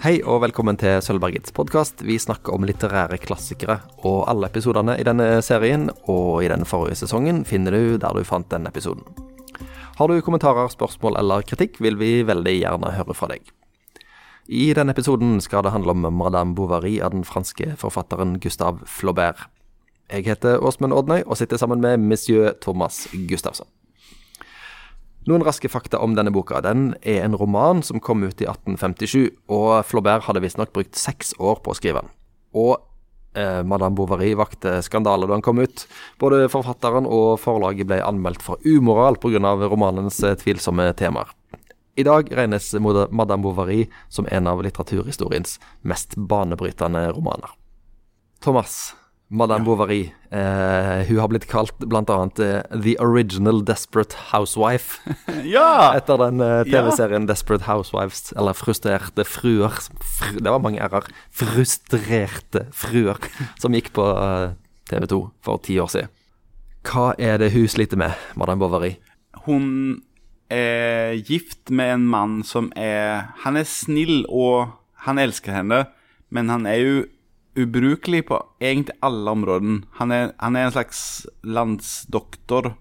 Hei og velkommen til Sølvbergets podkast. Vi snakker om litterære klassikere. Og alle episodene i denne serien og i den forrige sesongen finner du der du fant denne episoden. Har du kommentarer, spørsmål eller kritikk, vil vi veldig gjerne høre fra deg. I denne episoden skal det handle om Madame Bovary av den franske forfatteren Gustave Flaubert. Jeg heter Åsmund Odnøy og sitter sammen med monsieur Thomas Gustavsson. Noen raske fakta om denne boka. Den er en roman som kom ut i 1857, og Flaubert hadde visstnok brukt seks år på å skrive den. Og eh, Madame Bovary vakte skandale da den kom ut. Både forfatteren og forlaget ble anmeldt for umoral pga. romanens eh, tvilsomme temaer. I dag regnes Madame Bovary som en av litteraturhistoriens mest banebrytende romaner. Thomas, Madame Bovary. Eh, hun har blitt kalt bl.a. Uh, The Original Desperate Housewife. Ja! Etter den eh, TV-serien Desperate Housewives, eller Frustrerte fruer. Fr det var mange r-er. Frustrerte fruer, som gikk på uh, TV 2 for ti år siden. Hva er det hun sliter med, Madame Bovary? Hun er gift med en mann som er Han er snill, og han elsker henne, men han er jo ubrukelig på egentlig alle områder. Han han er en slags landsdoktor.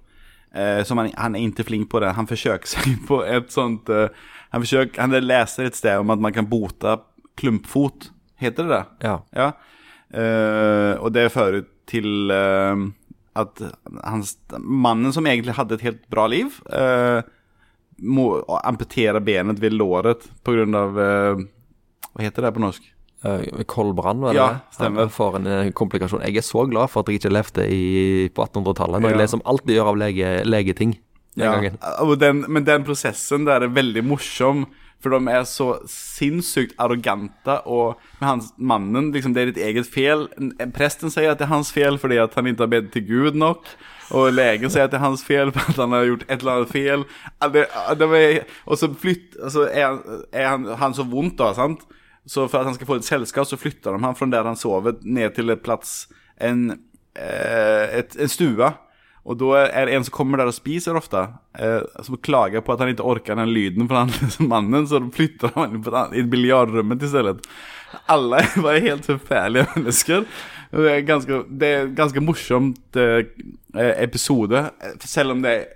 Eh, som han, han, er ikke flink på det. Han forsøker seg på et sånt eh, han, forsøker, han leser et sted om at man kan bote klumpfot. Heter det det? Ja. ja. Eh, og det fører til eh, at hans, mannen som egentlig hadde et helt bra liv, eh, må amputere benet ved låret pga. Uh, hva heter det på norsk? Uh, Koldbrann, var det Ja, stemmer. Får en uh, komplikasjon. Jeg er så glad for at jeg ikke levde i, på 1800-tallet, når Ja. jeg leser om alt de gjør av lege, legeting Ja, den, men den prosessen der er veldig morsom. For de er så sinnssykt arrogante, og med hans, mannen liksom, Det er ditt eget fel. Presten sier at det er hans fel fordi at han ikke har bedt til Gud nok. Og legen sier at det er hans fel for at han har gjort et eller annet var, og så flytt, altså er, er han, han så vondt, da. sant? Så for at han skal få et selskap, så flytter de han fra der han sover, ned til et plass En, eh, en stue. Og da er det en som kommer der og spiser ofte, eh, som klager på at han ikke orker den lyden fra han mannen, så flytter han inn på et annet- i biljardrommet i stedet. Alle er bare helt forferdelige mennesker. Det er er ganske morsomt eh, episode, selv om det er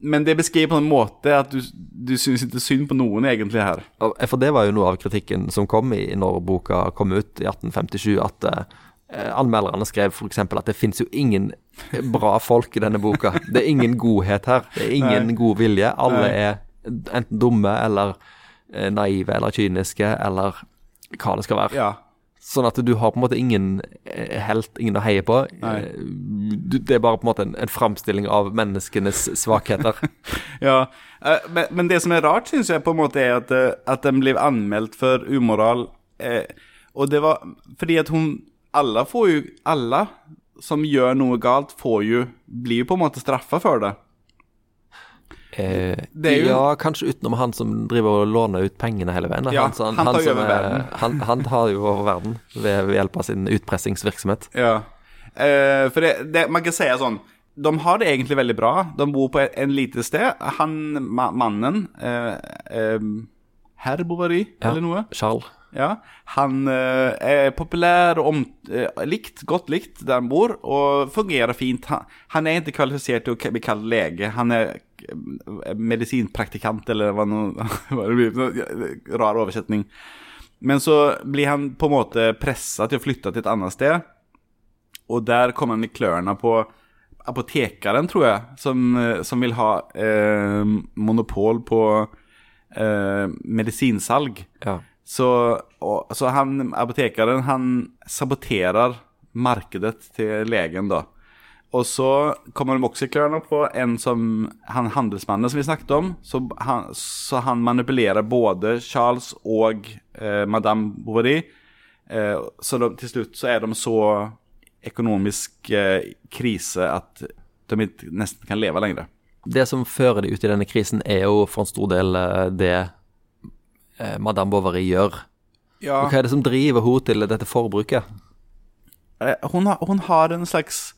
Men det beskriver på en måte at du, du syns ikke synd på noen egentlig her. For det var jo noe av kritikken som kom i når boka kom ut i 1857, at eh, anmelderne skrev f.eks. at det finnes jo ingen bra folk i denne boka. Det er ingen godhet her. Det er ingen Nei. god vilje. Alle Nei. er enten dumme eller eh, naive eller kyniske eller hva det skal være. Ja. Sånn at du har på en måte ingen eh, helt, ingen å heie på. Eh, du- Det er bare på en måte en, en framstilling av menneskenes svakheter. Ja, eh, men, men det som er rart, syns jeg på en måte er at, at den blir anmeldt for umoral. Eh, og det var fordi at hun Alle får jo Alle som gjør noe galt, får jo Blir jo på en måte straffa for det. Eh, jo- Ja, kanskje utenom han som driver og låner ut pengene hele veien. Ja, han, han tar jo over er- verden. Han, han tar jo over verden ved, ved hjelp av sin utpressingsvirksomhet. Ja. Eh, for det, det, man kan si sånn De har det egentlig veldig bra. De bor på et en lite sted. Han ma, mannen eh, eh, Herr Bovary, Ja. eller noe? Charles. Ja, han eh, er populær og om, eh, likt, godt likt der han bor, og fungerer fint. Han, han er ikke kvalifisert til å bli kalt lege. Han er medisinpraktikant, eller hva det blir. Sånn, Rar oversetning. Men så blir han på en måte pressa til å flytte til et annet sted, og der kommer han i klørne på apotekeren, tror jeg, som, eh, som vil ha eh, monopol på eh, medisinsalg. Ja. Så, og, så han, apotekeren han saboterer markedet til legen da. Og så kommer klørne på en som han handelsmannen som vi snakket om. Så han, så han manipulerer både Charles og eh, Madame Bovary. Eh, så de, til slutt så er de så ekonomisk eh, krise at de ikke nesten kan leve lenger. Det som fører de ut i denne krisen, er jo for en stor del eh, det eh, Madame Bovary gjør. Ja. Og hva er det som driver henne til dette forbruket? Eh, Hun har, hun har en slags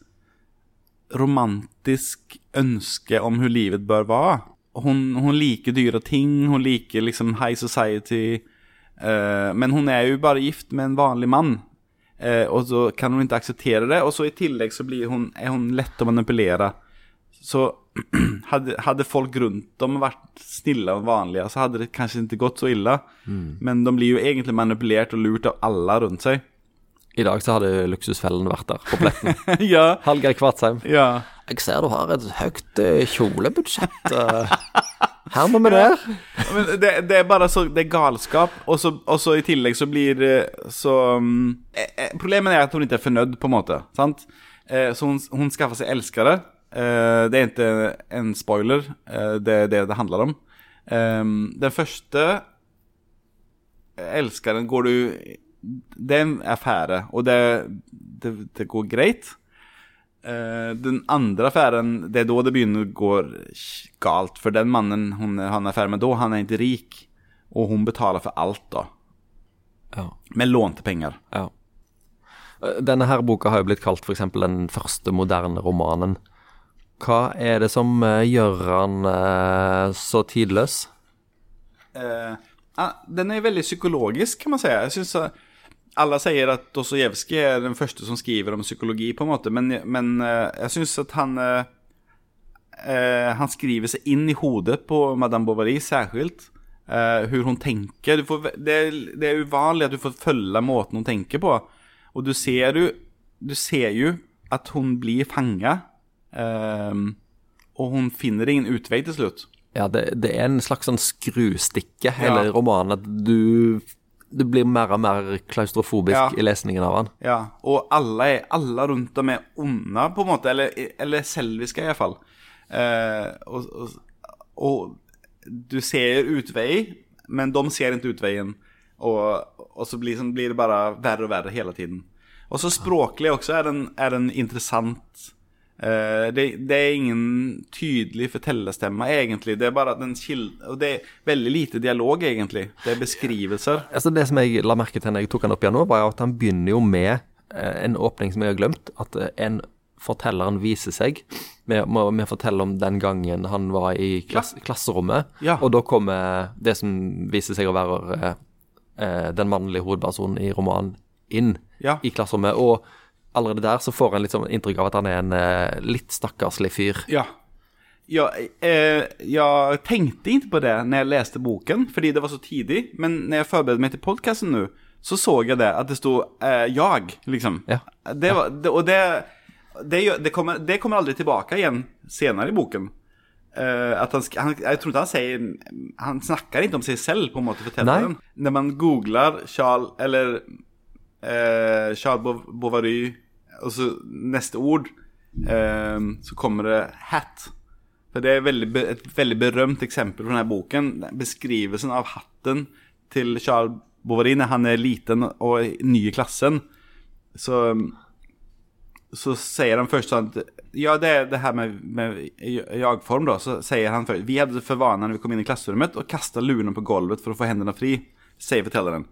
romantisk ønske om hvordan livet bør være. Hun, hun liker dyre ting, hun liker liksom high society. Uh, men hun er jo bare gift med en vanlig mann. uh, og så kan hun ikke akseptere det, og så i tillegg så blir hun, er hun lett å manipulere. Så hadde, hadde folk rundt dem vært snille og vanlige, så hadde det kanskje ikke gått så ille. Men de blir jo egentlig manipulert og lurt av alle rundt seg. I dag så hadde Luksusfellen vært der på pletten. ja, Hallgeir Kvartsheim. ja. Jeg ser du har et høyt eh, kjolebudsjett. eh. Her må vi. Men det, det er bare så Det er galskap. Og så, i tillegg så blir så eh, Problemet er at hun ikke er fornøyd, på en måte. Sant? Eh, så hun, hun skaffer seg elskere. Eh, det er ikke en spoiler. Det er det det handler om. Den første elskeren går du Det er affære, og det, det, det går greit. Uh, den andre affæren, det er da det begynner å gå galt. For den mannen hun han er affære med da, han er ikke rik. Og hun betaler for alt, da. Ja. Med lånte penger. Ja. Eh, Denne her boka har jo blitt kalt f.eks. den første moderne romanen. Hva er det som eh, gjør han uh, så tidløs? Ah, den er veldig psykologisk, kan man si. Jeg synes Alle sier at Dostojevskij er den første som skriver om psykologi, på en måte, men, men eh, jeg syns at han eh, eh, Han skriver seg inn i hodet på Madame Bovary særskilt. Hvordan hun tenker. Du får, det, er, det er uvanlig at du får følge måten hun tenker på. Og du ser jo, du ser jo at hun blir fanga. Ehm, og hun finner ingen utvei til slutt. Ja, det, det er en slags sånn skrustikke, hele Ja. romanen. At du, du blir mer og mer klaustrofobisk Ja. i lesningen av han. Ja, og alle, er, alle rundt dem er onde, på en måte. Eller, eller selviske, iallfall. Eh, og, og, og du ser utvei, men de ser ikke utveien. Og, og så blir, sånn, blir det bare verre og verre hele tiden. Og så språklig også er den, er den interessant. Eh, det, det er ingen tydelig fortellerstemme, egentlig. Det er bare den kil Og det er veldig lite dialog, egentlig. Det er beskrivelser. Altså Det som jeg la merke til når jeg tok han opp igjen nå, var at han begynner jo med eh, en åpning som jeg har glemt. At eh, en fortelleren viser seg vi forteller om den gangen han var i klass, klasserommet. Ja. Og da kommer det som viser seg å være den mannlige hovedpersonen i romanen, inn Ja. i klasserommet. Og allerede der så får en litt sånn inntrykk av at han er en eh, litt stakkarslig fyr. Ja. Ja, eh, jeg tenkte ikke på det når jeg leste boken, fordi det var så tidlig. Men når jeg forberedte meg til podkasten nå, så så jeg det, at det sto eh, 'jag', liksom. Ja. Det var, det, og det, det, det, kommer, det kommer aldri tilbake igjen senere i boken. Uh, han, han, jeg tror ikke han sier Han snakker ikke om seg selv, på en måte, fortelleren. Når man googler Charles Eller eh, Charles Bov- Bovary, og så neste ord, eh, så kommer det 'hat'. For Det er veldig, et veldig berømt eksempel fra denne boken. Beskrivelsen av hatten til Charles Bovary når han er liten og ny i klassen. Så, så sier han først sånn Ja, det er det her med, med jag-form, da. Så sier han først Vi hadde for vane når vi kom inn i klasserommet, å kaste luene på gulvet for å få hendene fri, sier fortelleren.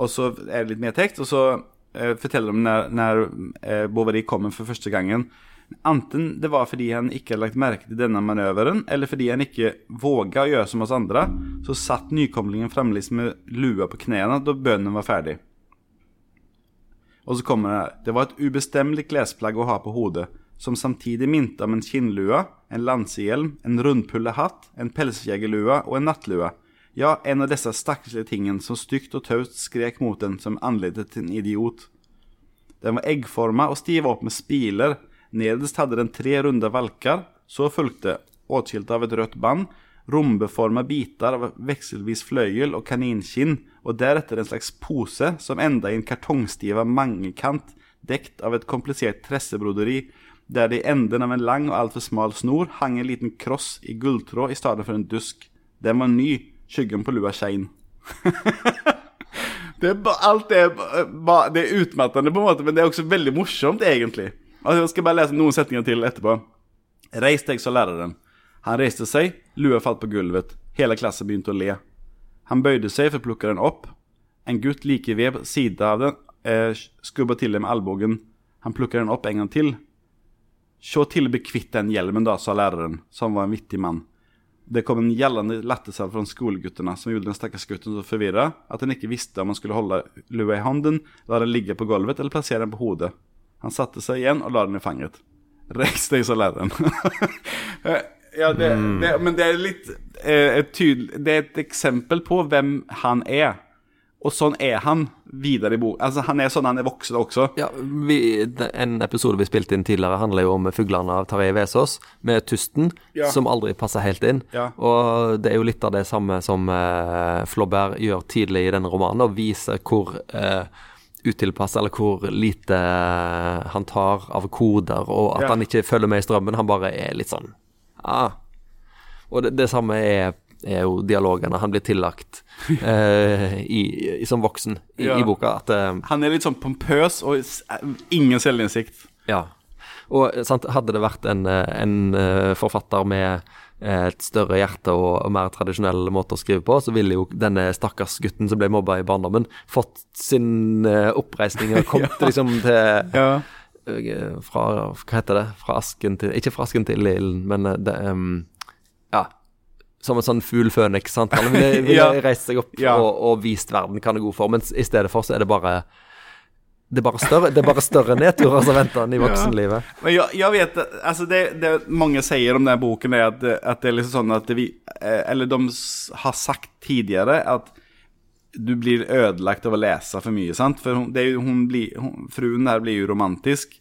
Og så er det litt mer tekst, og så eh, forteller de når, når eh, Bovary kommer for første gangen. Enten det var fordi han ikke hadde lagt merke til denne manøveren, eller fordi han ikke våga å gjøre som oss andre, så satt nykomlingen fremdeles med lua på knærne da bønnen var ferdig. Og så kommer det her. Det var et ubestemmelig klesplagg å ha på hodet, som samtidig minte om en kinnlue, en lansehjelm, en rundpulle hatt, en pelsjegerlue og en nattlue. Ja, en av disse stakkarslige tingene som stygt og taust skrek mot den som anleddet til en idiot. Den var eggforma og stiv opp med spiler. Nederst hadde den tre runde valker. Så fulgte, atskilt av et rødt bånd, rombeforma biter av vekselvis fløyel og kaninkinn, og deretter en slags pose som enda i en kartongstiva mangekant, dekt av et komplisert tressebroderi, der det i enden av en lang og altfor smal snor hang en liten kross i gulltråd i stedet for en dusk. Den var ny, skyggen på lua Shane. Det er alt det er, det er utmattende, på en måte, men det er også veldig morsomt, egentlig. Altså, jeg skal bare lese noen setninger til etterpå. Reis deg, sa læreren. Han reiste seg, lua falt på gulvet. Hele klassen begynte å le. Han bøyde seg for å plukke den opp. En gutt like ved siden av den eh, skubba til dem med albuen. Han plukket den opp en gang til. Se til å bli kvitt den hjelmen, da, sa læreren, som var en vittig mann. Det kom en gjellende lattersalve fra skoleguttene som gjorde den stakkars gutten så forvirra at han ikke visste om han skulle holde lua i hånden, la den ligge på gulvet eller plassere den på hodet. Han satte seg igjen og la den i fanget. Reis deg, sa læreren. ja, det, det, men det er litt eh, et tydelig Det er et eksempel på hvem han er. Og sånn er han videre i bok. Altså, han er sånn han er voksen også. Ja, vi, En episode vi spilte inn tidligere, handler jo om fuglene av Tarjei Vesaas, med Tusten, Ja. som aldri passer helt inn. Ja. Og det er jo litt av det samme som eh, Flaubert gjør tidlig i denne romanen, og viser hvor eh, utilpass, eller hvor lite eh, han tar av koder, og at Ja. han ikke følger med i strømmen. Han bare er litt sånn ah. Og det, det samme er, er jo dialogene han blir tillagt i, i, som voksen i, Ja. i boka. At eh, Han er litt sånn pompøs og ingen selvinnsikt. Ja. Og eh, sant, hadde det vært en, eh, en eh, forfatter med eh, et større hjerte og, og mer tradisjonell måte å skrive på, så ville jo denne stakkars gutten som ble mobba i barndommen, fått sin eh, oppreisning og kommet liksom til Ja. eh, Fra Hva heter det? Fra asken til Ikke fra asken til ilden, men eh, det um, Ja. Som en sånn fugl føniks. sant? Han ville, ville Ja. reist seg opp Ja. og, og vist verden hva han er god for, mens i stedet for så er det bare det er bare større, det er bare større nedturer som venter han i voksenlivet. Men jeg, jeg vet, altså det, det mange sier om den boken er at, at, det er liksom sånn at vi, eh, eller de har sagt tidligere at du blir ødelagt av å lese for mye, sant? For hun, det er jo, hun blir, hun, fruen der blir jo romantisk.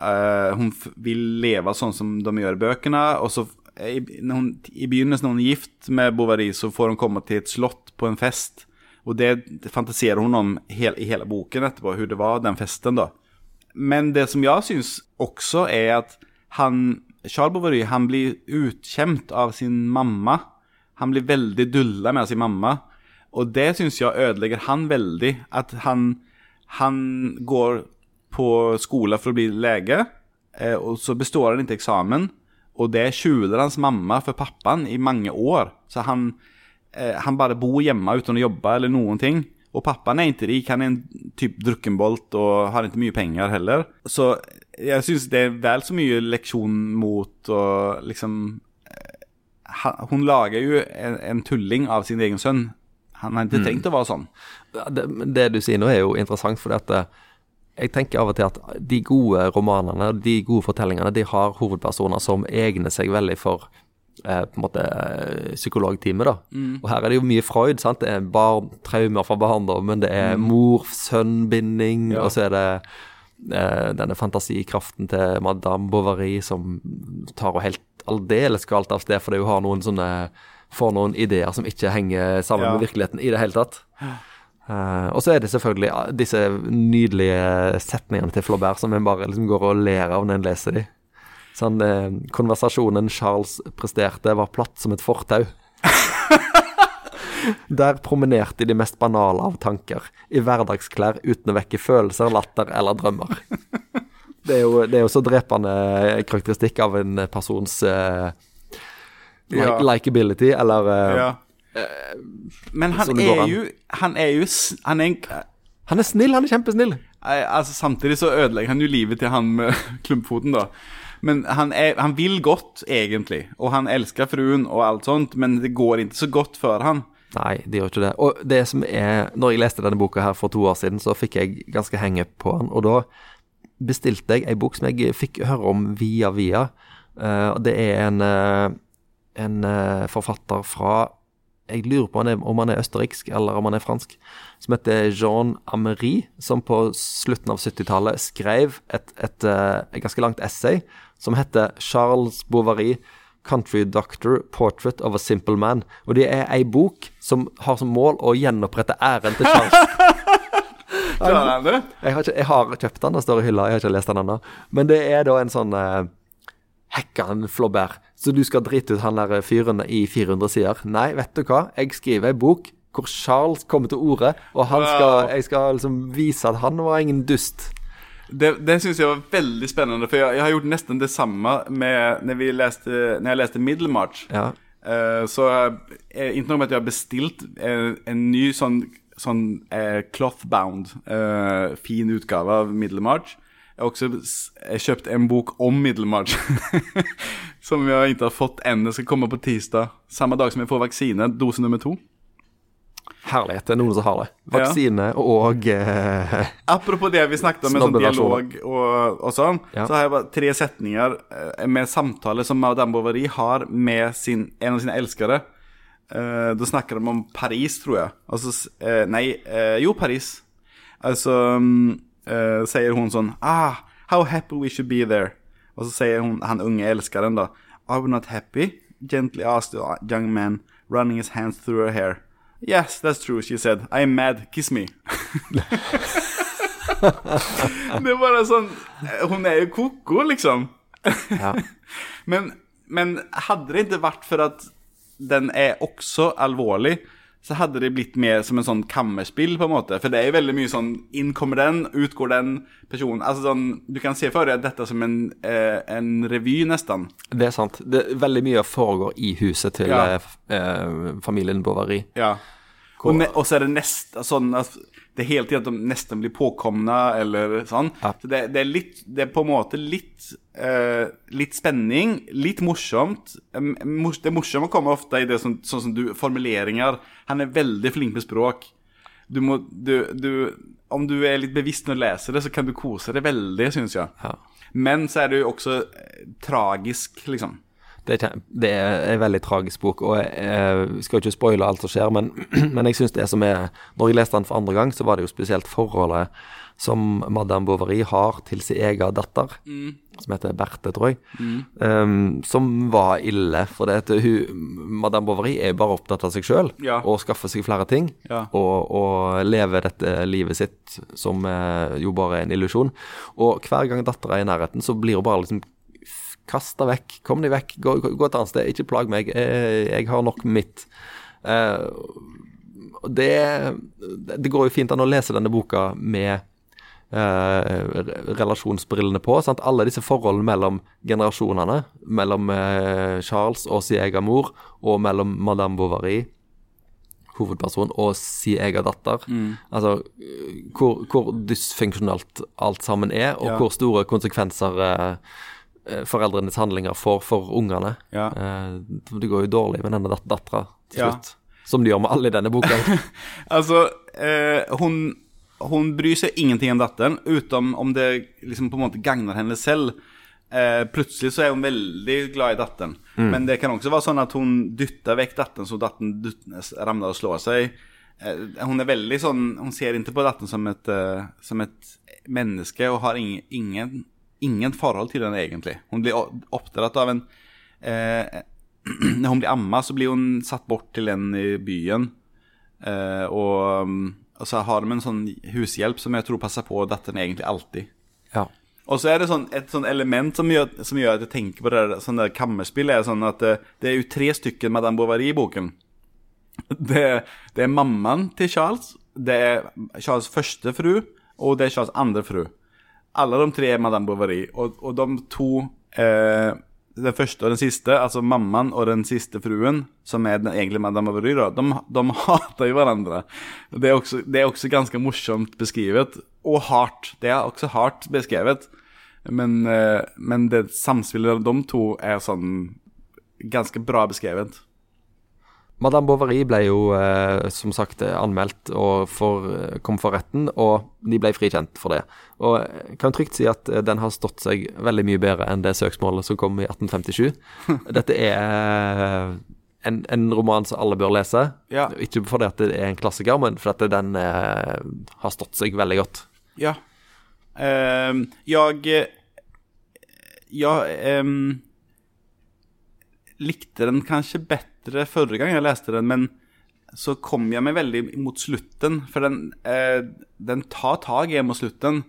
Uh, hun vil leve sånn som de gjør i bøkene, og så i, hun, i begynnelsen når hun er gift med Bovary, så får hun komme til et slott på en fest. Og det, fantiserer hun om hel, i hele boken etterpå, hvordan det var den festen da. Men det som jeg syns også er at han, Charles Bovary, han blir utkjent av sin mamma. Han blir veldig dulla med sin mamma. Og det syns jeg ødelegger han veldig. At han, han går på skole for å bli lege, eh, og så består han ikke eksamen. Og det skjuler hans mamma for pappaen i mange år. Så han, eh, han bare bor hjemme uten å jobbe eller noen ting. Og pappaen er ikke rik, han er en typ drukkenbolt og har ikke mye penger heller. Så jeg syns det er vel så mye leksjon mot å liksom eh, han- Hun lager jo en, en tulling av sin egen sønn. Han har ikke tenkt å være sånn. Det, det du sier nå er jo interessant, for eh, jeg tenker av og til at de gode romanene, de gode fortellingene, de har hovedpersoner som egner seg veldig for eh, på en måte eh, psykologtime, da. Og her er det jo mye Freud, sant. Det er barn, traumer fra barndommen, det er mor-sønn-binding, Ja. og så er det eh, denne fantasikraften til Madame Bovary som tar og helt aldeles galt av sted fordi hun har noen sånne får noen ideer som ikke henger sammen Ja. med virkeligheten i det hele tatt. Eh, og så er det selvfølgelig ja, disse nydelige setningene til Flaubert som en bare liksom går og ler av når en leser de. Sånn, eh, konversasjonen Charles presterte, var platt som et fortau. Der promenerte de mest banale av tanker, i hverdagsklær uten å vekke følelser, latter eller drømmer. Det er jo, det er jo så drepende karakteristikk av en persons eh, Ja. likability, eller eh, Ja. Men han sånn er jo Han er jo Han er en Han er snill, han er kjempesnill. Altså Samtidig så ødelegger han jo livet til han med klumpfoten, da. Men han, er, han vil godt, egentlig. Og han elsker fruen og alt sånt, men det går ikke så godt for han. Nei, det gjør ikke det. Og det som er Når jeg leste denne boka her for to år siden, så fikk jeg ganske henge på den. Og da bestilte jeg ei bok som jeg fikk høre om via via. Eh, det er en, eh, en eh, forfatter fra Jeg lurer på om han er, om han er østerriksk eller om han er fransk. Som heter Jean Amery, som på slutten av 70-tallet skrev et, et, eh, et ganske langt essay som heter Charles Bovary Country Doctor Portrait of a Simple Man. Og det er ei bok som har som mål å gjenopprette æren til Charles. Klarer han det? Jeg har, ikke, jeg har kjøpt den, den står i hylla, jeg har ikke lest den ennå. Men det er da en sånn uh, Hekkan Flaubert. Så du skal drite ut han der fyren i 400 sider? Nei, vet du hva? Jeg skriver ei bok hvor Charles kommer til orde, og han skal, jeg skal liksom vise at han var ingen dust. Det, det syns jeg var veldig spennende, for jeg, jeg har gjort nesten det samme med når, vi leste, når jeg leste Middlemarch. Ja. Uh, så eh, ikke nok med at jeg har bestilt en, en ny sånn, sånn uh, clothbound, uh, fin utgave av Middlemarch. Jeg har også kjøpt en bok om Middlemarch. Som jeg ikke har fått ennå. Skal komme på tirsdag. Samme dag som jeg får vaksine. Dose nummer to. Herlighet. Det er noen som har det. Vaksine og eh, Apropos det vi snakket om med sånn dialog og, og sånn, Ja. så har jeg bare tre setninger eh, med samtale som Madame Bovary har med sin, en av sine elskere. Eh, da snakker de om Paris, tror jeg. Altså, eh, nei, jo, Paris. Altså mm, eh, sier hun sånn Ah, how happy we should be there. Og så sier hun, han unge elskeren da Are we not happy? Gently asked the young man, running his hands through her hair. Yes, that's true, she said. I'm mad. Kiss me. det er bare sånn Hun er jo koko, liksom. ja. Men, men hadde det ikke vært for at den er også alvorlig, så hadde det blitt mer som en sånn kammerspill, på en måte. For det er jo veldig mye sånn Inn kommer den, ut går den personen. Altså sånn Du kan se for deg dette som en, eh, en revy, nesten. Det er sant. Det, er veldig mye foregår i huset til Ja. eh, eh, familien Bovary. Ja. Og, og så er det nesten sånn det er hele tiden at de nesten blir påkomne, eller sånn. Ja. Så det, det er litt Det er på en måte litt eh, Litt spenning, litt morsomt. Mors- Det morsomme kommer ofte i det som, sånn som du Formuleringer. Han er veldig flink med språk. Du må du, du Om du er litt bevisst når du leser det, så kan du kose deg veldig, syns jeg. Ja. Men så er det jo også tragisk, liksom. Det er, det er en veldig tragisk bok, og jeg, jeg skal jo ikke spoile alt som skjer, men, men jeg syns det som er Når jeg leste den for andre gang, så var det jo spesielt forholdet som Madame Bovary har til sin egen datter, som heter Berthe, tror jeg, um, som var ille. For det at hun, Madame Bovary er bare opptatt av seg sjøl Ja. og skaffer seg flere ting, Ja. og, og lever dette livet sitt som eh, jo bare er en illusjon. Og hver gang dattera er i nærheten, så blir hun bare liksom Kast deg vekk. Kom deg vekk. Gå, gå, et annet sted. Ikke plag meg. Jeg, jeg har nok mitt. Uh, det, det går jo fint an å lese denne boka med uh, relasjonsbrillene på. Sant? Alle disse forholdene mellom generasjonene. Mellom uh, Charles og sin egen mor, og mellom Madame Bovary hovedperson og sin egen datter. Altså hvor, hvor dysfunksjonalt alt sammen er, og Ja. hvor store konsekvenser eh, foreldrenes handlinger får for ungene. Ja. Eh, det går jo dårlig med denne dat dattera til Ja. slutt. Som det gjør med alle i denne boka. Altså, eh, hun, hun bryr seg ingenting om datteren, utom om det liksom på en måte gagner henne selv. Eh, plutselig så er hun veldig glad i datteren. Men det kan også være sånn at hun dytter vekk datteren, så datteren ramler og slår seg. Eh, hun er veldig sånn Hun ser ikke på datteren som et, eh, som et menneske og har ingen, ingen, ingen forhold til henne egentlig. Hun blir oppdratt av en eh, Når hun blir amma, så blir hun satt bort til en i byen. Eh, og, um, og så har de en sånn hushjelp som jeg tror passer på datteren egentlig alltid. ja. Og så er det sånn, et sånn element som gjør, som gjør at jeg tenker på det der, sånn der kammerspill, er sånn at det, det er jo tre stykker Madame Bovary i boken. Det, det er mammaen til Charles, det er Charles første fru, og det er Charles andre fru. Alle de tre er Madame Bovary, og, og de to eh, Den første og den siste, altså mammaen og den siste fruen, som er den egentlige Madame Bovary, da, de, de hater jo hverandre. Det er, også, det er også ganske morsomt beskrevet, og hardt. Det er også hardt beskrevet. Men, eh, men det samspillet av de to er sånn ganske bra beskrevet. Madame Bovary ble jo eh, som sagt eh, anmeldt og for, eh, kom for retten, og de ble frikjent for det. Og jeg kan trygt si at eh, den har stått seg veldig mye bedre enn det søksmålet som kom i 1857. Dette er eh, en, en roman som alle bør lese. Ja. Ikke fordi det er en klassiker, men fordi den eh, har stått seg veldig godt. Ja. Ehm, jeg Ja, ehm, likte den kanskje bedre forrige gang jeg leste den, men så kom jeg meg veldig mot slutten, for den, eh, den tar tag i mot slutten.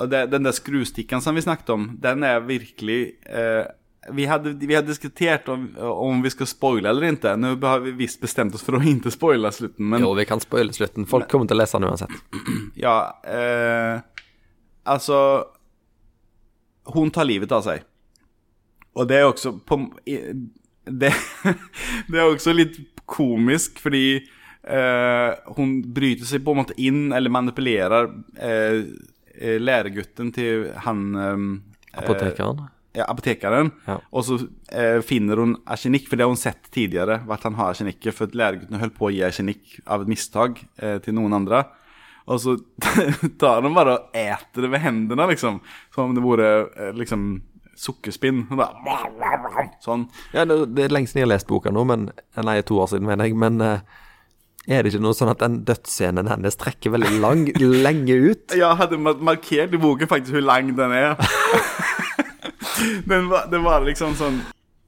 Og det, den der skrustikken som vi snakket om, den er virkelig eh, vi, hadde, vi hadde diskutert om, om vi skal spoile eller ikke. Nå har vi visst bestemt oss for å ikke spoile slutten, men Jo, vi kan spoile slutten. Folk kommer til å lese den uansett. Ja, eh, altså Hun tar livet av seg. Og det er også på, det, det er også litt komisk, fordi eh, hun bryter seg på en måte inn, eller manipulerer eh, eh, læregutten til han eh, Apotekeren. Ja, apotekeren, Ja. og så eh, finner hun arsenikk, for det har hun sett tidligere, at han har arsenikket, for læreguttene holdt på å gi arsenikk av et mistak eh, til noen andre. Og så tar de bare og eter det ved hendene, liksom. Som om det vore eh, liksom sukkerspinn. Sånn. Ja, det, det er lenge siden jeg har lest boka nå, men Nei, to år siden, mener jeg. Men eh, er det ikke noe sånn at den dødsscenen hennes trekker veldig lang, lenge ut? Ja, Jeg hadde markert i boken faktisk hvor lang den er. den var, det var liksom sånn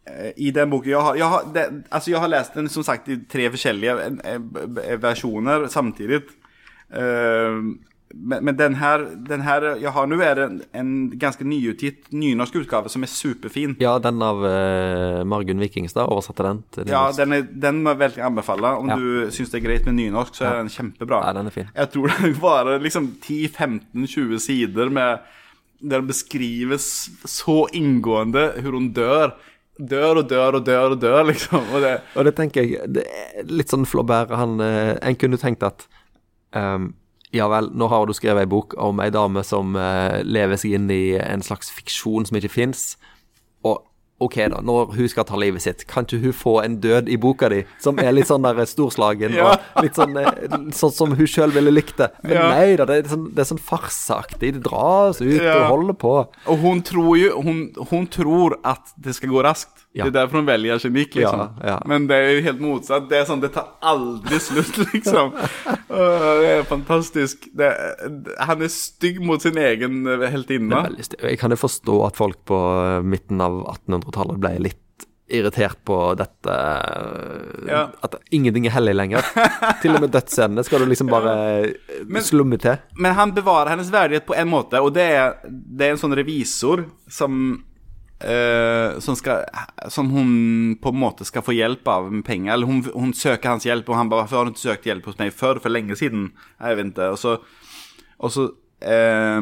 eh, I den boken Jeg har, jeg har, det, altså jeg har lest den som sagt i tre forskjellige eh, eh, versjoner samtidig. Eh, men, men den her, den her jeg har nå, er en, en ganske nyutgitt nynorsk utgave som er superfin. Ja, den av uh, Margunn Vikingstad. Oversatte den til Ja, den, er, den må jeg veldig anbefale. Om Ja. du syns det er greit med nynorsk, så er den kjempebra. Ja, den er fin. Jeg tror det var liksom 10-15-20 sider med der det beskrives så inngående hvordan hun dør. Dør og dør og dør og dør, liksom. Og det, Og det tenker jeg det er Litt sånn Flaubert han, eh, En kunne tenkt at ehm, Ja vel, nå har du skrevet ei bok om ei dame som eh, lever seg inn i en slags fiksjon som ikke fins. OK, da, når hun skal ta livet sitt, kan ikke hun få en død i boka di som er litt sånn der storslagen, Ja. og litt sånn, sånn som hun sjøl ville likt det? Men Ja. nei da, det er sånn, det er sånn farsaktig. Det dras ut Ja. og holder på. og hun tror jo hun, hun tror at det skal gå raskt. Det er derfor hun velger arsenikk, liksom. Men det er jo helt motsatt. Det er sånn, det tar aldri slutt, liksom. Det er fantastisk. Det, han er stygg mot sin egen eh, heltinne. Jeg kan jo forstå at folk på eh, midten av 1800-tallet ble litt irritert på dette eh, Ja. At ingenting er hellig lenger. til og med dødsscenene skal du liksom bare men, slumme til. Men han bevarer hennes verdighet på en måte, og det er, det er en sånn revisor som Uh, som, skal, som hun på en måte skal få hjelp av med penger. Eller hun, hun søker hans hjelp, og han bare 'Hvorfor har du ikke søkt hjelp hos meg før? For lenge siden?' Jeg vet ikke. Og så, og så eh,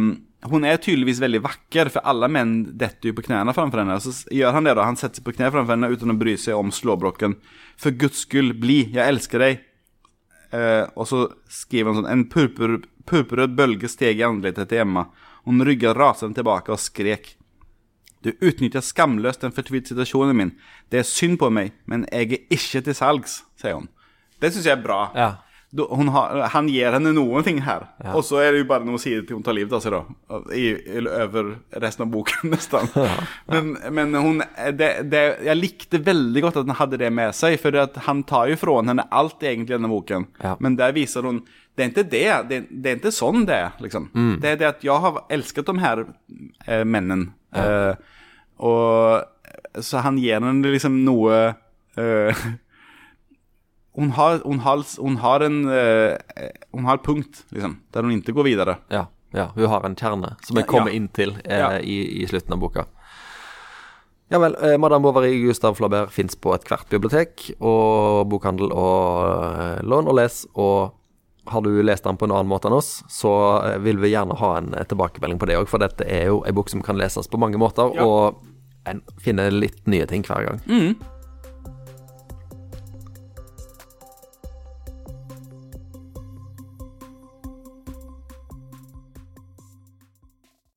Hun er tydeligvis veldig vakker, for alle menn detter jo på knærne framfor henne. Og så gjør han det, da. Han setter seg på kne framfor henne uten å bry seg om slåbroken. 'For Guds skyld, bli. Jeg elsker deg.' Eh, og så skriver han sånn En purpur, purpurrød bølge steg i ansiktet til Emma. Hun rygget rasende tilbake og skrek. Du utnytter skamløst den fortvilte situasjonen min. Det er synd på meg, men jeg er ikke til salgs, sier hun. Det syns jeg er bra. Ja. Har, han gir henne noen ting her. Og så er det jo bare noen sider til hun tar livet av seg, da. I, over resten av boken, nesten. Men, men hun det, det, Jeg likte veldig godt at han hadde det med seg, for han tar jo fra henne alt egentlig i denne boken. Ja. Men der viser hun Det er ikke det. Det, det er ikke sånn det er, liksom. Det er det at jeg har elsket de her eh, mennene. Eh, og Så han gir henne liksom noe eh, hun, har, hun, har, hun har en eh, Hun har et punkt, liksom, der hun ikke går videre. Ja, ja, hun har en kjerne som jeg kommer Ja. inn til eh, i, i slutten av boka. Ja vel, eh, Madame Bovary Gustav Flaubert fins på ethvert bibliotek og bokhandel og eh, lån og les. Og har du lest den på en annen måte enn oss, så eh, vil vi gjerne ha en tilbakemelding på det òg, for dette er jo ei bok som kan leses på mange måter, Ja. og en finner litt nye ting hver gang.